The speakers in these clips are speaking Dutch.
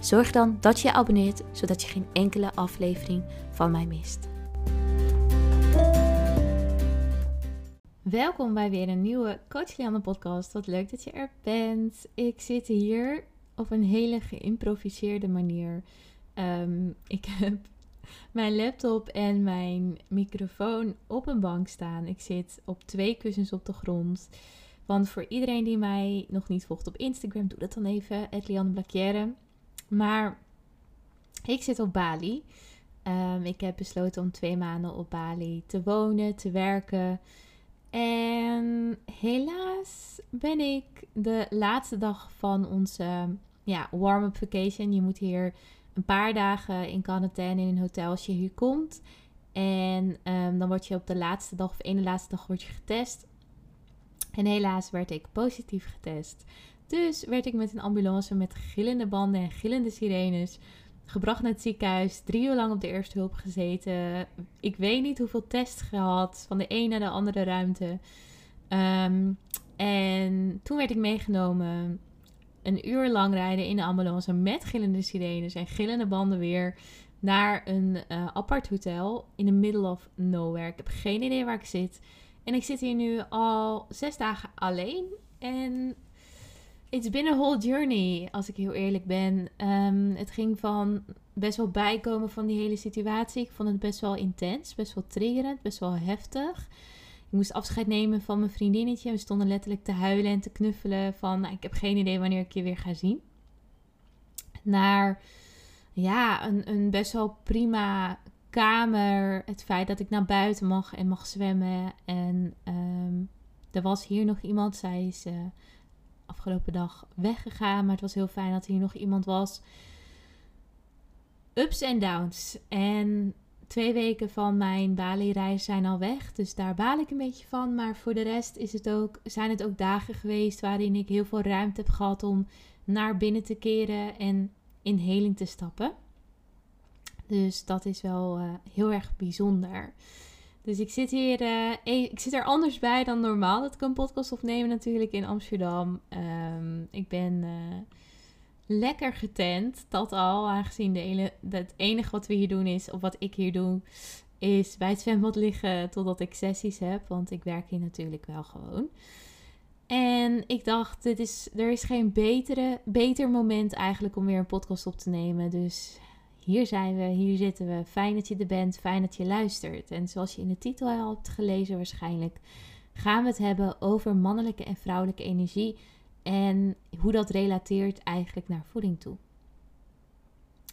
Zorg dan dat je je abonneert, zodat je geen enkele aflevering van mij mist. Welkom bij weer een nieuwe Coach Lianne podcast. Wat leuk dat je er bent. Ik zit hier op een hele geïmproviseerde manier. Ehm, ik heb mijn laptop en mijn microfoon op een bank staan. Ik zit op twee kussens op de grond. Want voor iedereen die mij nog niet volgt op Instagram, doe dat dan even. Lianne Blacchiere. Maar ik zit op Bali. Um, ik heb besloten om twee maanden op Bali te wonen, te werken. En helaas ben ik de laatste dag van onze ja, warm-up vacation. Je moet hier een paar dagen in quarantaine in een hotel als je hier komt. En um, dan word je op de laatste dag of ene laatste dag word je getest. En helaas werd ik positief getest. Dus werd ik met een ambulance met gillende banden en gillende sirenes gebracht naar het ziekenhuis. Drie uur lang op de eerste hulp gezeten. Ik weet niet hoeveel tests gehad. Van de een naar de andere ruimte. Ehm, en toen werd ik meegenomen. Een uur lang rijden in de ambulance met gillende sirenes en gillende banden weer. Naar een uh, apart hotel in the middle of nowhere. Ik heb geen idee waar ik zit. En ik zit hier nu al zes dagen alleen. En It's been a whole journey, als ik heel eerlijk ben. Ehm, het ging van best wel bijkomen van die hele situatie. Ik vond het best wel intens, best wel triggerend, best wel heftig. Ik moest afscheid nemen van mijn vriendinnetje. We stonden letterlijk te huilen en te knuffelen van... Nou, ik heb geen idee wanneer ik je weer ga zien. Naar ja, een, een best wel prima kamer. Het feit dat ik naar buiten mag en mag zwemmen. En ehm, er was hier nog iemand, zij is... Uh, afgelopen dag weggegaan. Maar het was heel fijn dat hier nog iemand was. Ups en downs. En twee weken van mijn Bali-reis zijn al weg. Dus daar baal ik een beetje van. Maar voor de rest is het ook, zijn het ook dagen geweest waarin ik heel veel ruimte heb gehad om naar binnen te keren en in heling te stappen. Dus dat is wel uh, heel erg bijzonder. Dus ik zit hier, uh, ik zit er anders bij dan normaal dat ik een podcast opnemen natuurlijk in Amsterdam. Um, ik ben uh, lekker getent, dat al, aangezien de ene, het enige wat we hier doen is, of wat ik hier doe, is bij het zwembad liggen totdat ik sessies heb. Want ik werk hier natuurlijk wel gewoon. En ik dacht, dit is, er is geen betere, beter moment eigenlijk om weer een podcast op te nemen. Dus hier zijn we, hier zitten we. Fijn dat je er bent, fijn dat je luistert. En zoals je in de titel al hebt gelezen waarschijnlijk, gaan we het hebben over mannelijke en vrouwelijke energie en hoe dat relateert eigenlijk naar voeding toe.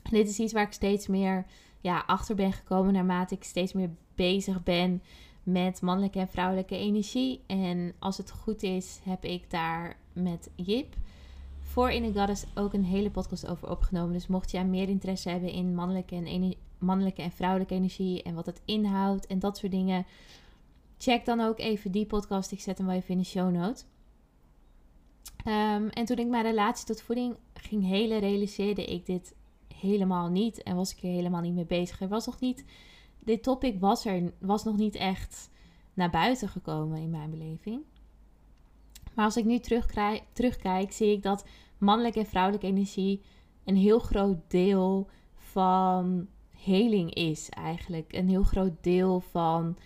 dit is iets waar ik steeds meer ja, achter ben gekomen naarmate ik steeds meer bezig ben met mannelijke en vrouwelijke energie. En als het goed is, heb ik daar met Jip voor In the Goddess ook een hele podcast over opgenomen. Dus mocht jij meer interesse hebben in mannelijke en, mannelijke en vrouwelijke energie en wat het inhoudt en dat soort dingen, check dan ook even die podcast. Ik zet hem wel even in de show note. Ehm, en toen ik mijn relatie tot voeding ging helen, realiseerde ik dit helemaal niet. En was ik er helemaal niet mee bezig. Er was nog niet, dit topic was er, was nog niet echt naar buiten gekomen in mijn beleving. Maar als ik nu terugkijk, zie ik dat mannelijke en vrouwelijke energie een heel groot deel van heling is eigenlijk. Een heel groot deel van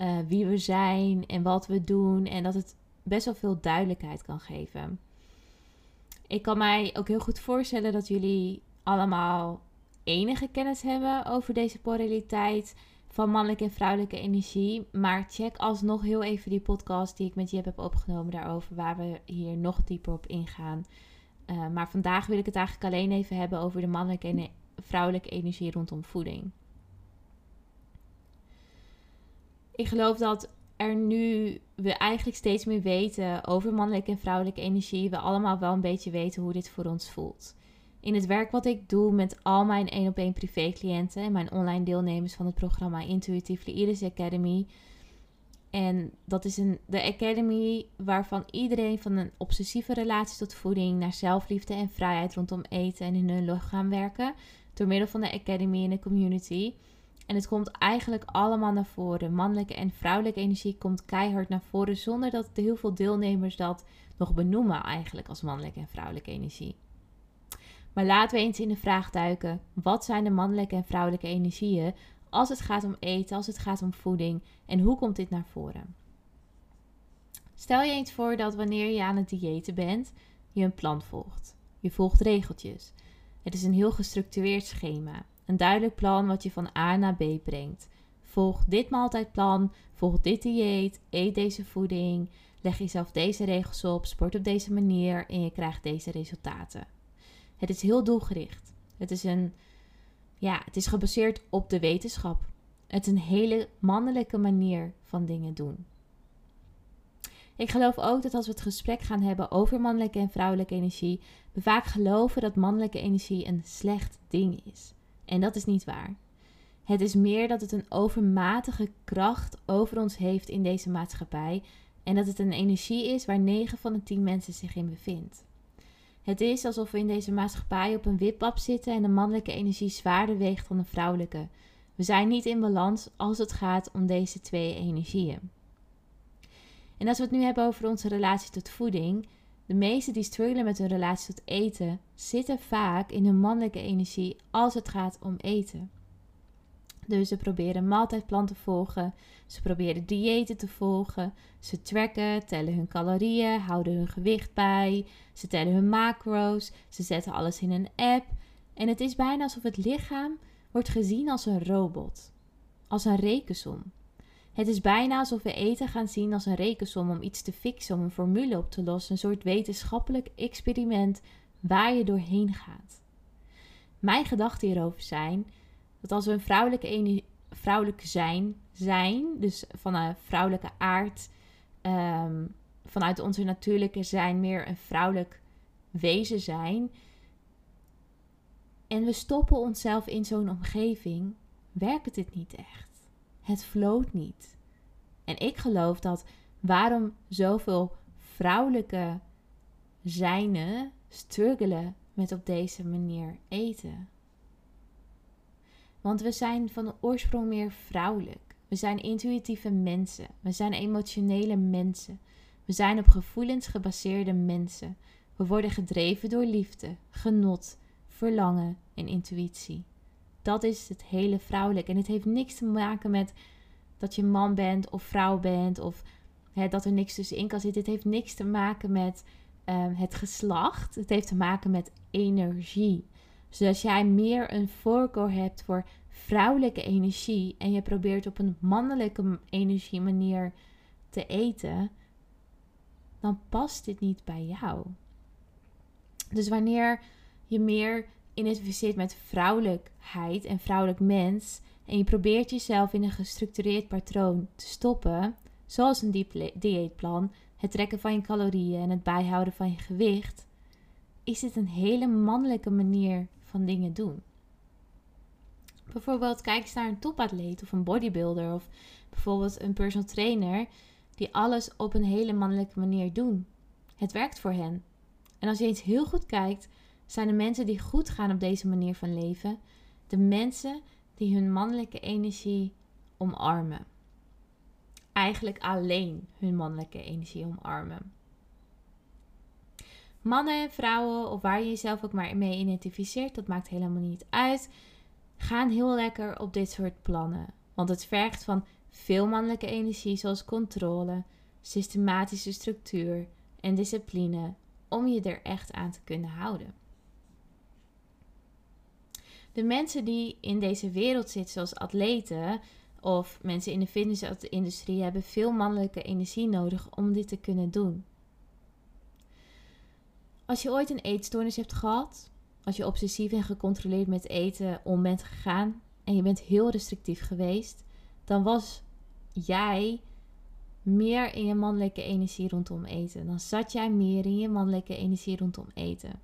uh, wie we zijn en wat we doen. En dat het best wel veel duidelijkheid kan geven. Ik kan mij ook heel goed voorstellen dat jullie allemaal enige kennis hebben over deze polariteit van mannelijke en vrouwelijke energie. Maar check alsnog heel even die podcast die ik met Jip heb opgenomen daarover, waar we hier nog dieper op ingaan. Uh, maar vandaag wil ik het eigenlijk alleen even hebben over de mannelijke en vrouwelijke energie rondom voeding. Ik geloof dat er nu we eigenlijk steeds meer weten over mannelijke en vrouwelijke energie, we allemaal wel een beetje weten hoe dit voor ons voelt. In het werk wat ik doe met al mijn 1 op 1 privé cliënten en mijn online deelnemers van het programma Intuitively Iris Academy. En dat is een, de academy waarvan iedereen van een obsessieve relatie tot voeding naar zelfliefde en vrijheid rondom eten en in hun lichaam werken. Door middel van de academy en de community. En het komt eigenlijk allemaal naar voren. Mannelijke en vrouwelijke energie komt keihard naar voren zonder dat heel veel deelnemers dat nog benoemen eigenlijk als mannelijke en vrouwelijke energie. Maar laten we eens in de vraag duiken: wat zijn de mannelijke en vrouwelijke energieën als het gaat om eten, als het gaat om voeding en hoe komt dit naar voren? Stel je eens voor dat wanneer je aan het diëten bent, je een plan volgt. Je volgt regeltjes. Het is een heel gestructureerd schema. Een duidelijk plan wat je van A naar B brengt. Volg dit maaltijdplan, volg dit dieet, eet deze voeding, leg jezelf deze regels op, sport op deze manier en je krijgt deze resultaten. Het is heel doelgericht. Het is, een, ja, het is gebaseerd op de wetenschap. Het is een hele mannelijke manier van dingen doen. Ik geloof ook dat als we het gesprek gaan hebben over mannelijke en vrouwelijke energie, we vaak geloven dat mannelijke energie een slecht ding is. En dat is niet waar. Het is meer dat het een overmatige kracht over ons heeft in deze maatschappij en dat het een energie is waar 9 van de 10 mensen zich in bevindt. Het is alsof we in deze maatschappij op een wipbab zitten en de mannelijke energie zwaarder weegt dan de vrouwelijke. We zijn niet in balans als het gaat om deze twee energieën. En als we het nu hebben over onze relatie tot voeding, de meesten die struggelen met hun relatie tot eten, zitten vaak in hun mannelijke energie als het gaat om eten. Dus ze proberen maaltijdplan te volgen, ze proberen diëten te volgen, ze tracken, tellen hun calorieën, houden hun gewicht bij, ze tellen hun macro's, ze zetten alles in een app. En het is bijna alsof het lichaam wordt gezien als een robot, als een rekensom. Het is bijna alsof we eten gaan zien als een rekensom om iets te fixen, om een formule op te lossen, een soort wetenschappelijk experiment waar je doorheen gaat. Mijn gedachten hierover zijn dat als we een vrouwelijke, vrouwelijke zijn, zijn, dus van een vrouwelijke aard, ehm, vanuit onze natuurlijke zijn meer een vrouwelijk wezen zijn, en we stoppen onszelf in zo'n omgeving, werkt het niet echt. Het floot niet. En ik geloof dat waarom zoveel vrouwelijke zijnen struggelen met op deze manier eten. Want we zijn van oorsprong meer vrouwelijk. We zijn intuïtieve mensen. We zijn emotionele mensen. We zijn op gevoelens gebaseerde mensen. We worden gedreven door liefde, genot, verlangen en intuïtie. Dat is het hele vrouwelijk. En het heeft niks te maken met dat je man bent of vrouw bent of hè, dat er niks tussenin kan zitten. Het heeft niks te maken met ehm, het geslacht. Het heeft te maken met energie. Als jij meer een voorkeur hebt voor vrouwelijke energie en je probeert op een mannelijke energie manier te eten, dan past dit niet bij jou. Dus wanneer je meer identificeert met vrouwelijkheid en vrouwelijk mens en je probeert jezelf in een gestructureerd patroon te stoppen, zoals een dieetplan, het trekken van je calorieën en het bijhouden van je gewicht, is dit een hele mannelijke manier van dingen doen. Bijvoorbeeld kijk eens naar een topatleet of een bodybuilder of bijvoorbeeld een personal trainer die alles op een hele mannelijke manier doen. Het werkt voor hen. En als je eens heel goed kijkt, zijn de mensen die goed gaan op deze manier van leven, de mensen die hun mannelijke energie omarmen. Eigenlijk alleen hun mannelijke energie omarmen. Mannen en vrouwen, of waar je jezelf ook maar mee identificeert, dat maakt helemaal niet uit, gaan heel lekker op dit soort plannen. Want het vergt van veel mannelijke energie, zoals controle, systematische structuur en discipline, om je er echt aan te kunnen houden. De mensen die in deze wereld zitten, zoals atleten of mensen in de fitnessindustrie, hebben veel mannelijke energie nodig om dit te kunnen doen. Als je ooit een eetstoornis hebt gehad, als je obsessief en gecontroleerd met eten om bent gegaan en je bent heel restrictief geweest, dan was jij meer in je mannelijke energie rondom eten. Dan zat jij meer in je mannelijke energie rondom eten.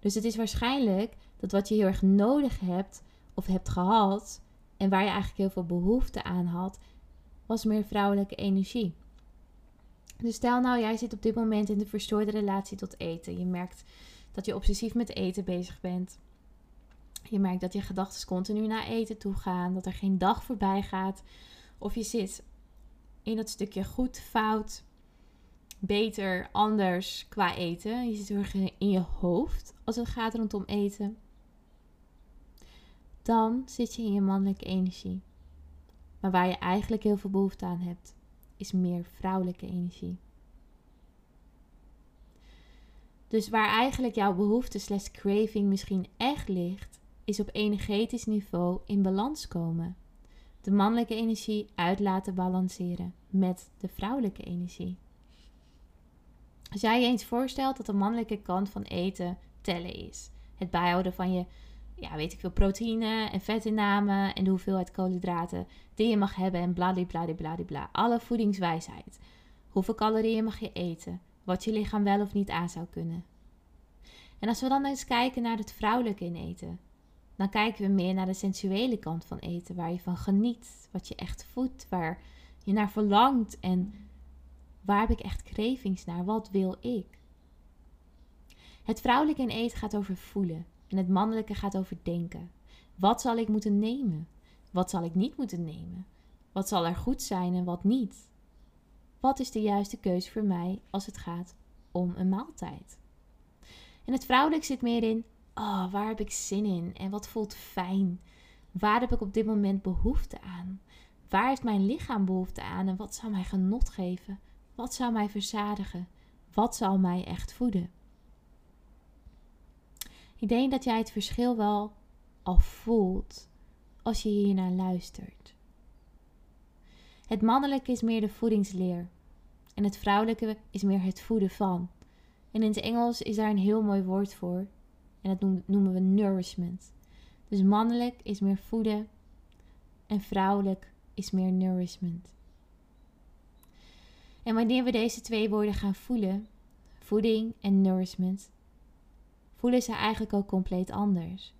Dus het is waarschijnlijk dat wat je heel erg nodig hebt of hebt gehad en waar je eigenlijk heel veel behoefte aan had, was meer vrouwelijke energie. Dus stel nou, jij zit op dit moment in de verstoorde relatie tot eten. Je merkt dat je obsessief met eten bezig bent. Je merkt dat je gedachten continu naar eten toe gaan, dat er geen dag voorbij gaat. Of je zit in dat stukje goed, fout, beter, anders qua eten. Je zit heel erg in je hoofd als het gaat rondom eten. Dan zit je in je mannelijke energie. Maar waar je eigenlijk heel veel behoefte aan hebt, is meer vrouwelijke energie. Dus waar eigenlijk jouw behoefte slash craving misschien echt ligt, is op energetisch niveau in balans komen. De mannelijke energie uit laten balanceren met de vrouwelijke energie. Als jij je eens voorstelt dat de mannelijke kant van eten tellen is. Het bijhouden van je, ja, weet ik veel, proteïne en vetinname en de hoeveelheid koolhydraten die je mag hebben en bladibladibladibla. Alle voedingswijsheid. Hoeveel calorieën mag je eten? Wat je lichaam wel of niet aan zou kunnen. En als we dan eens kijken naar het vrouwelijke in eten, dan kijken we meer naar de sensuele kant van eten, waar je van geniet, wat je echt voedt, waar je naar verlangt en waar heb ik echt cravings naar, wat wil ik. Het vrouwelijke in eten gaat over voelen en het mannelijke gaat over denken. Wat zal ik moeten nemen? Wat zal ik niet moeten nemen? Wat zal er goed zijn en wat niet? Wat is de juiste keuze voor mij als het gaat om een maaltijd? En het vrouwelijk zit meer in, oh, waar heb ik zin in en wat voelt fijn? Waar heb ik op dit moment behoefte aan? Waar heeft mijn lichaam behoefte aan en wat zou mij genot geven? Wat zou mij verzadigen? Wat zal mij echt voeden? Ik denk dat jij het verschil wel al voelt als je hier naar luistert. Het mannelijke is meer de voedingsleer en het vrouwelijke is meer het voeden van. En in het Engels is daar een heel mooi woord voor en dat noemen we nourishment. Dus mannelijk is meer voeden en vrouwelijk is meer nourishment. En wanneer we deze twee woorden gaan voelen, voeding en nourishment, voelen ze eigenlijk ook compleet anders.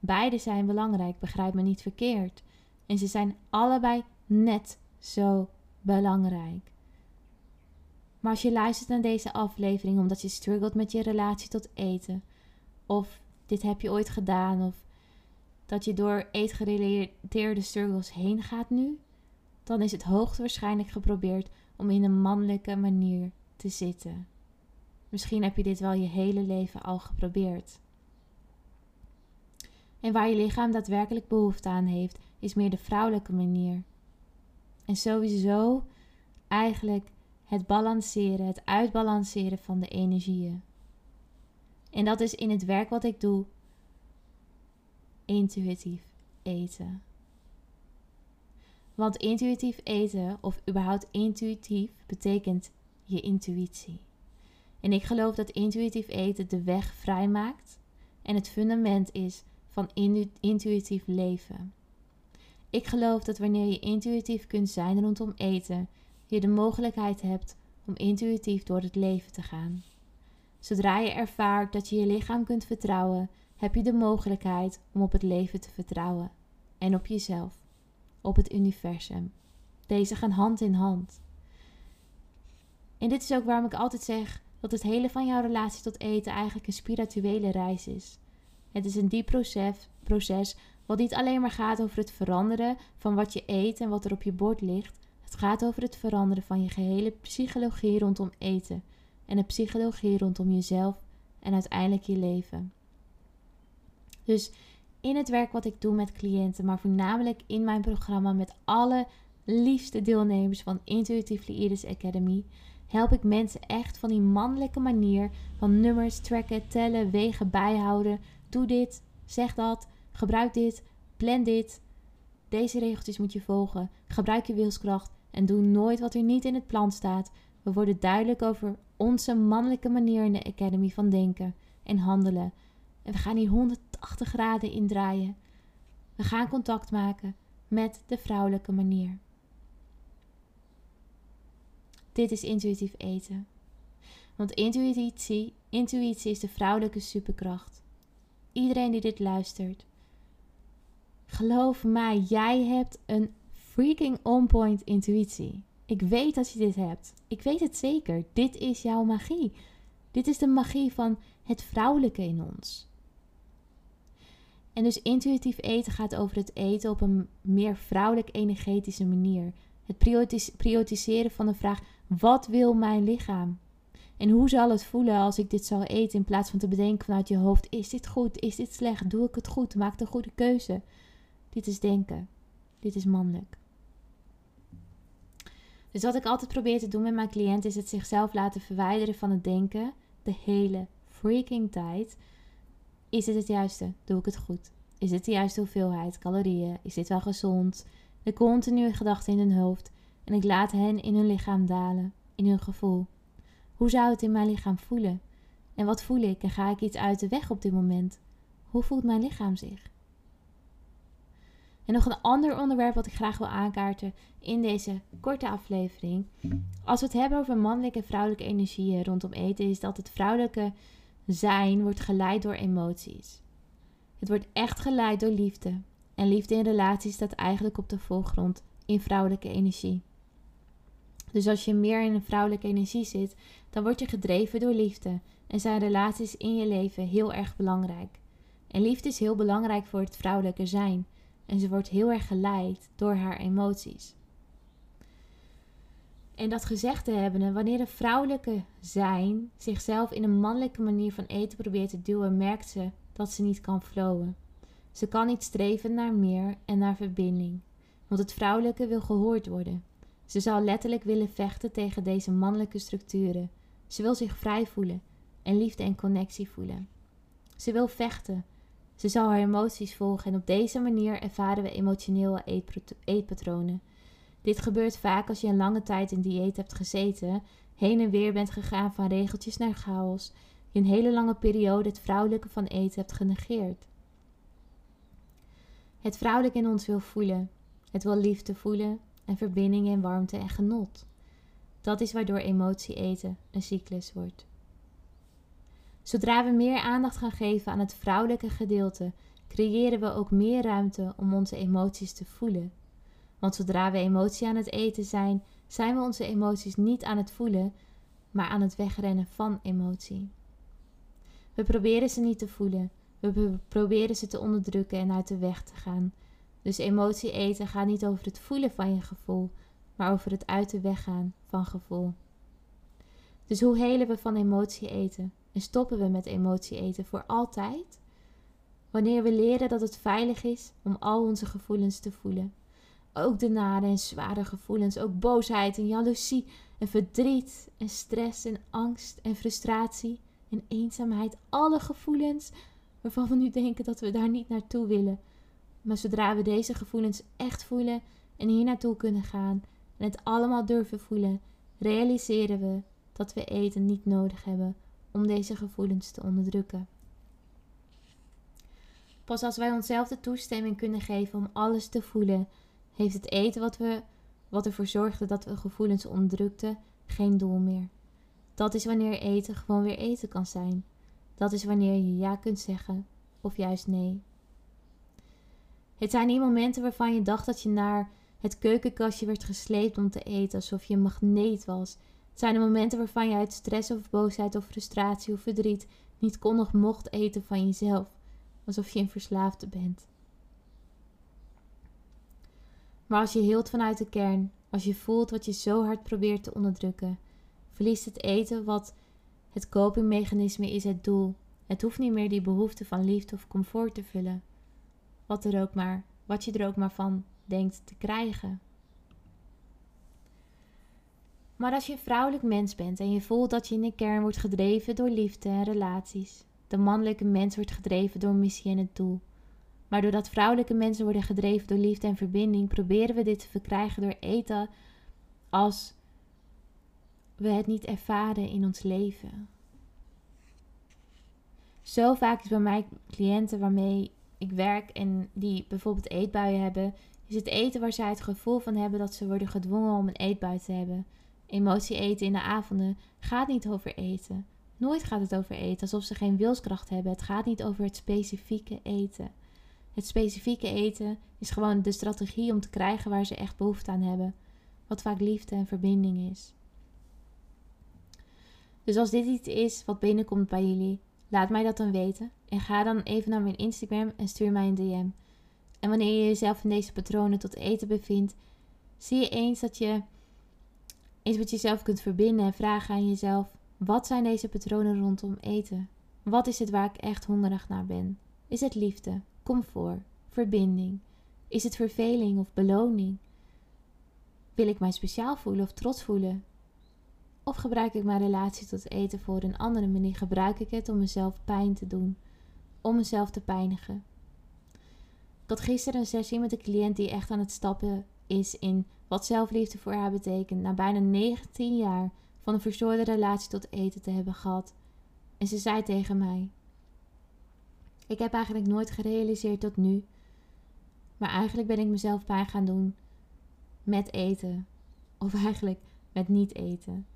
Beide zijn belangrijk, begrijp me niet verkeerd. En ze zijn allebei net zo belangrijk. Maar als je luistert naar deze aflevering omdat je struggelt met je relatie tot eten, of dit heb je ooit gedaan, of dat je door eetgerelateerde struggles heen gaat nu, dan is het hoogstwaarschijnlijk geprobeerd om in een mannelijke manier te zitten. Misschien heb je dit wel je hele leven al geprobeerd. En waar je lichaam daadwerkelijk behoefte aan heeft, is meer de vrouwelijke manier. En sowieso eigenlijk het balanceren, het uitbalanceren van de energieën. En dat is in het werk wat ik doe, intuïtief eten. Want intuïtief eten, of überhaupt intuïtief, betekent je intuïtie. En ik geloof dat intuïtief eten de weg vrijmaakt en het fundament is van intuïtief leven. Ik geloof dat wanneer je intuïtief kunt zijn rondom eten, je de mogelijkheid hebt om intuïtief door het leven te gaan. Zodra je ervaart dat je je lichaam kunt vertrouwen, heb je de mogelijkheid om op het leven te vertrouwen en op jezelf op het universum. Deze gaan hand in hand. En dit is ook waarom ik altijd zeg dat het hele van jouw relatie tot eten eigenlijk een spirituele reis is. Het is een diep proces, proces wat niet alleen maar gaat over het veranderen van wat je eet en wat er op je bord ligt. Het gaat over het veranderen van je gehele psychologie rondom eten en de psychologie rondom jezelf en uiteindelijk je leven. Dus in het werk wat ik doe met cliënten, maar voornamelijk in mijn programma met alle liefste deelnemers van Intuitive Leaders Academy, help ik mensen echt van die mannelijke manier van nummers tracken, tellen, wegen, bijhouden. Doe dit, zeg dat, gebruik dit, plan dit. Deze regeltjes moet je volgen. Gebruik je wilskracht en doe nooit wat er niet in het plan staat. We worden duidelijk over onze mannelijke manier in de Academy van denken en handelen. En we gaan hier 180 graden indraaien. We gaan contact maken met de vrouwelijke manier. Dit is intuïtief eten. Want intuïtie, intuïtie is de vrouwelijke superkracht. Iedereen die dit luistert, geloof mij, jij hebt een freaking on-point intuïtie. Ik weet dat je dit hebt. Ik weet het zeker. Dit is jouw magie. Dit is de magie van het vrouwelijke in ons. En dus intuïtief eten gaat over het eten op een meer vrouwelijk energetische manier. Het prioritiseren van de vraag: wat wil mijn lichaam? En hoe zal het voelen als ik dit zal eten in plaats van te bedenken vanuit je hoofd: is dit goed? Is dit slecht? Doe ik het goed? Maak de goede keuze. Dit is denken. Dit is mannelijk. Dus wat ik altijd probeer te doen met mijn cliënt is het zichzelf laten verwijderen van het denken de hele freaking tijd. Is dit het juiste? Doe ik het goed? Is dit de juiste hoeveelheid calorieën? Is dit wel gezond? De continue gedachten in hun hoofd en ik laat hen in hun lichaam dalen, in hun gevoel. Hoe zou het in mijn lichaam voelen? En wat voel ik en ga ik iets uit de weg op dit moment? Hoe voelt mijn lichaam zich? En nog een ander onderwerp wat ik graag wil aankaarten in deze korte aflevering. Als we het hebben over mannelijke en vrouwelijke energieën rondom eten, is dat het vrouwelijke zijn wordt geleid door emoties. Het wordt echt geleid door liefde. En liefde in relaties staat eigenlijk op de voorgrond in vrouwelijke energie. Dus als je meer in een vrouwelijke energie zit, dan word je gedreven door liefde en zijn relaties in je leven heel erg belangrijk. En liefde is heel belangrijk voor het vrouwelijke zijn. En ze wordt heel erg geleid door haar emoties. En dat gezegd te hebben, wanneer een vrouwelijke zijn zichzelf in een mannelijke manier van eten probeert te duwen, merkt ze dat ze niet kan flowen. Ze kan niet streven naar meer en naar verbinding, want het vrouwelijke wil gehoord worden. Ze zal letterlijk willen vechten tegen deze mannelijke structuren. Ze wil zich vrij voelen en liefde en connectie voelen. Ze wil vechten ze zal haar emoties volgen en op deze manier ervaren we emotionele eetpatronen. Dit gebeurt vaak als je een lange tijd in dieet hebt gezeten, heen en weer bent gegaan van regeltjes naar chaos, je een hele lange periode het vrouwelijke van eten hebt genegeerd. Het vrouwelijke in ons wil voelen. Het wil liefde voelen en verbinding en warmte en genot. Dat is waardoor emotie eten een cyclus wordt. Zodra we meer aandacht gaan geven aan het vrouwelijke gedeelte, creëren we ook meer ruimte om onze emoties te voelen. Want zodra we emotie aan het eten zijn, zijn we onze emoties niet aan het voelen, maar aan het wegrennen van emotie. We proberen ze niet te voelen, we proberen ze te onderdrukken en uit de weg te gaan. Dus emotie eten gaat niet over het voelen van je gevoel, maar over het uit de weg gaan van gevoel. Dus hoe helen we van emotie eten? En stoppen we met emotie eten voor altijd? Wanneer we leren dat het veilig is om al onze gevoelens te voelen. Ook de nare en zware gevoelens, ook boosheid en jaloezie en verdriet en stress en angst en frustratie en eenzaamheid. Alle gevoelens waarvan we nu denken dat we daar niet naartoe willen. Maar zodra we deze gevoelens echt voelen en hier naartoe kunnen gaan en het allemaal durven voelen, realiseren we dat we eten niet nodig hebben om deze gevoelens te onderdrukken. Pas als wij onszelf de toestemming kunnen geven om alles te voelen, heeft het eten wat, we, wat ervoor zorgde dat we gevoelens onderdrukten geen doel meer. Dat is wanneer eten gewoon weer eten kan zijn. Dat is wanneer je ja kunt zeggen of juist nee. Het zijn die momenten waarvan je dacht dat je naar het keukenkastje werd gesleept om te eten, alsof je een magneet was het zijn de momenten waarvan je uit stress of boosheid of frustratie of verdriet niet kon of mocht eten van jezelf, alsof je een verslaafde bent. Maar als je hield vanuit de kern, als je voelt wat je zo hard probeert te onderdrukken, verliest het eten wat het copingmechanisme is het doel. Het hoeft niet meer die behoefte van liefde of comfort te vullen. Wat, er ook maar, wat je er ook maar van denkt te krijgen. Maar als je een vrouwelijk mens bent en je voelt dat je in de kern wordt gedreven door liefde en relaties, de mannelijke mens wordt gedreven door missie en het doel. Maar doordat vrouwelijke mensen worden gedreven door liefde en verbinding, proberen we dit te verkrijgen door eten als we het niet ervaren in ons leven. Zo vaak is bij mij cliënten waarmee ik werk en die bijvoorbeeld eetbuien hebben, is het eten waar zij het gevoel van hebben dat ze worden gedwongen om een eetbui te hebben Emotie eten in de avonden gaat niet over eten. Nooit gaat het over eten, alsof ze geen wilskracht hebben. Het gaat niet over het specifieke eten. Het specifieke eten is gewoon de strategie om te krijgen waar ze echt behoefte aan hebben. Wat vaak liefde en verbinding is. Dus als dit iets is wat binnenkomt bij jullie, laat mij dat dan weten. En ga dan even naar mijn Instagram en stuur mij een DM. En wanneer je jezelf in deze patronen tot eten bevindt, zie je eens dat je eens met jezelf kunt verbinden en vragen aan jezelf: wat zijn deze patronen rondom eten? Wat is het waar ik echt hongerig naar ben? Is het liefde, comfort, verbinding? Is het verveling of beloning? Wil ik mij speciaal voelen of trots voelen? Of gebruik ik mijn relatie tot eten voor een andere manier? Gebruik ik het om mezelf pijn te doen? Om mezelf te pijnigen? Ik had gisteren een sessie met een cliënt die echt aan het stappen is in wat zelfliefde voor haar betekent. Na bijna 19 jaar van een verstoorde relatie tot eten te hebben gehad. En ze zei tegen mij: Ik heb eigenlijk nooit gerealiseerd tot nu. Maar eigenlijk ben ik mezelf pijn gaan doen met eten. Of eigenlijk met niet eten.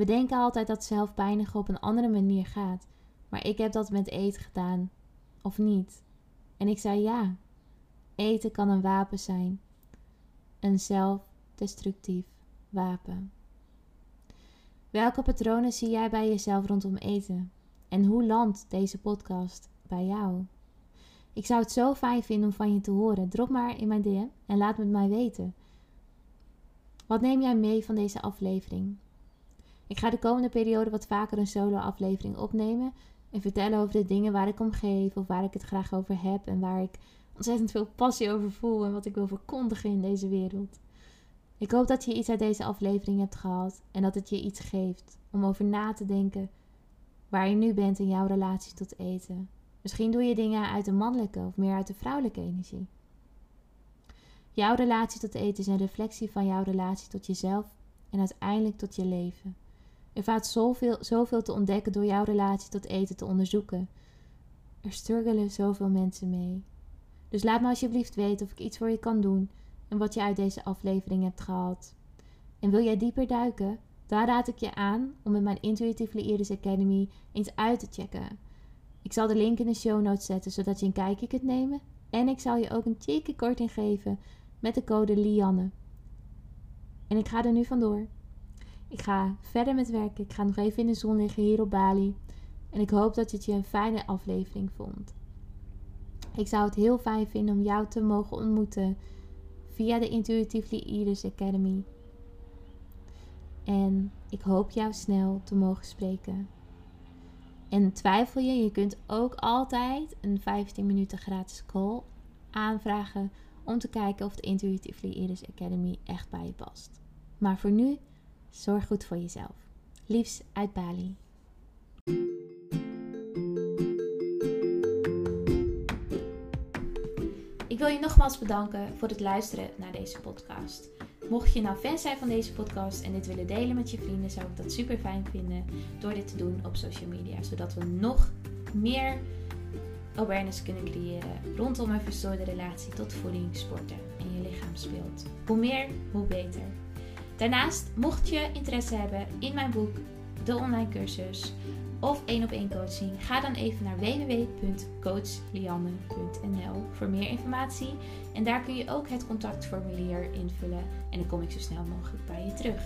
We denken altijd dat zelfpijnigen op een andere manier gaat. Maar ik heb dat met eten gedaan. Of niet? En ik zei ja. Eten kan een wapen zijn. Een zelfdestructief wapen. Welke patronen zie jij bij jezelf rondom eten? En hoe landt deze podcast bij jou? Ik zou het zo fijn vinden om van je te horen. Drop maar in mijn DM en laat het mij weten. Wat neem jij mee van deze aflevering? Ik ga de komende periode wat vaker een solo-aflevering opnemen en vertellen over de dingen waar ik om geef of waar ik het graag over heb en waar ik ontzettend veel passie over voel en wat ik wil verkondigen in deze wereld. Ik hoop dat je iets uit deze aflevering hebt gehad en dat het je iets geeft om over na te denken waar je nu bent in jouw relatie tot eten. Misschien doe je dingen uit de mannelijke of meer uit de vrouwelijke energie. Jouw relatie tot eten is een reflectie van jouw relatie tot jezelf en uiteindelijk tot je leven. Er valt zoveel, zoveel te ontdekken door jouw relatie tot eten te onderzoeken. Er struggelen zoveel mensen mee. Dus laat me alsjeblieft weten of ik iets voor je kan doen en wat je uit deze aflevering hebt gehaald. En wil jij dieper duiken? Dan raad ik je aan om met mijn Intuitively Iris Academy eens uit te checken. Ik zal de link in de show notes zetten zodat je een kijkje kunt nemen. En ik zal je ook een cheeky korting geven met de code Lianne. En ik ga er nu vandoor. Ik ga verder met werken. Ik ga nog even in de zon liggen hier op Bali. En ik hoop dat het je een fijne aflevering vond. Ik zou het heel fijn vinden om jou te mogen ontmoeten via de Intuitively Iris Academy. En ik hoop jou snel te mogen spreken. En twijfel je, je kunt ook altijd een 15 minuten gratis call aanvragen om te kijken of de Intuitively Iris Academy echt bij je past. Maar voor nu, zorg goed voor jezelf. Liefs uit Bali. Ik wil je nogmaals bedanken voor het luisteren naar deze podcast. Mocht je nou fan zijn van deze podcast en dit willen delen met je vrienden, zou ik dat super fijn vinden door dit te doen op social media. Zodat we nog meer awareness kunnen creëren rondom een verstoorde relatie tot voeding, sporten en je lichaamsbeeld. Hoe meer, hoe beter. Daarnaast, mocht je interesse hebben in mijn boek, de online cursus of één op één coaching, ga dan even naar www.coachlianne.nl voor meer informatie. En daar kun je ook het contactformulier invullen en dan kom ik zo snel mogelijk bij je terug.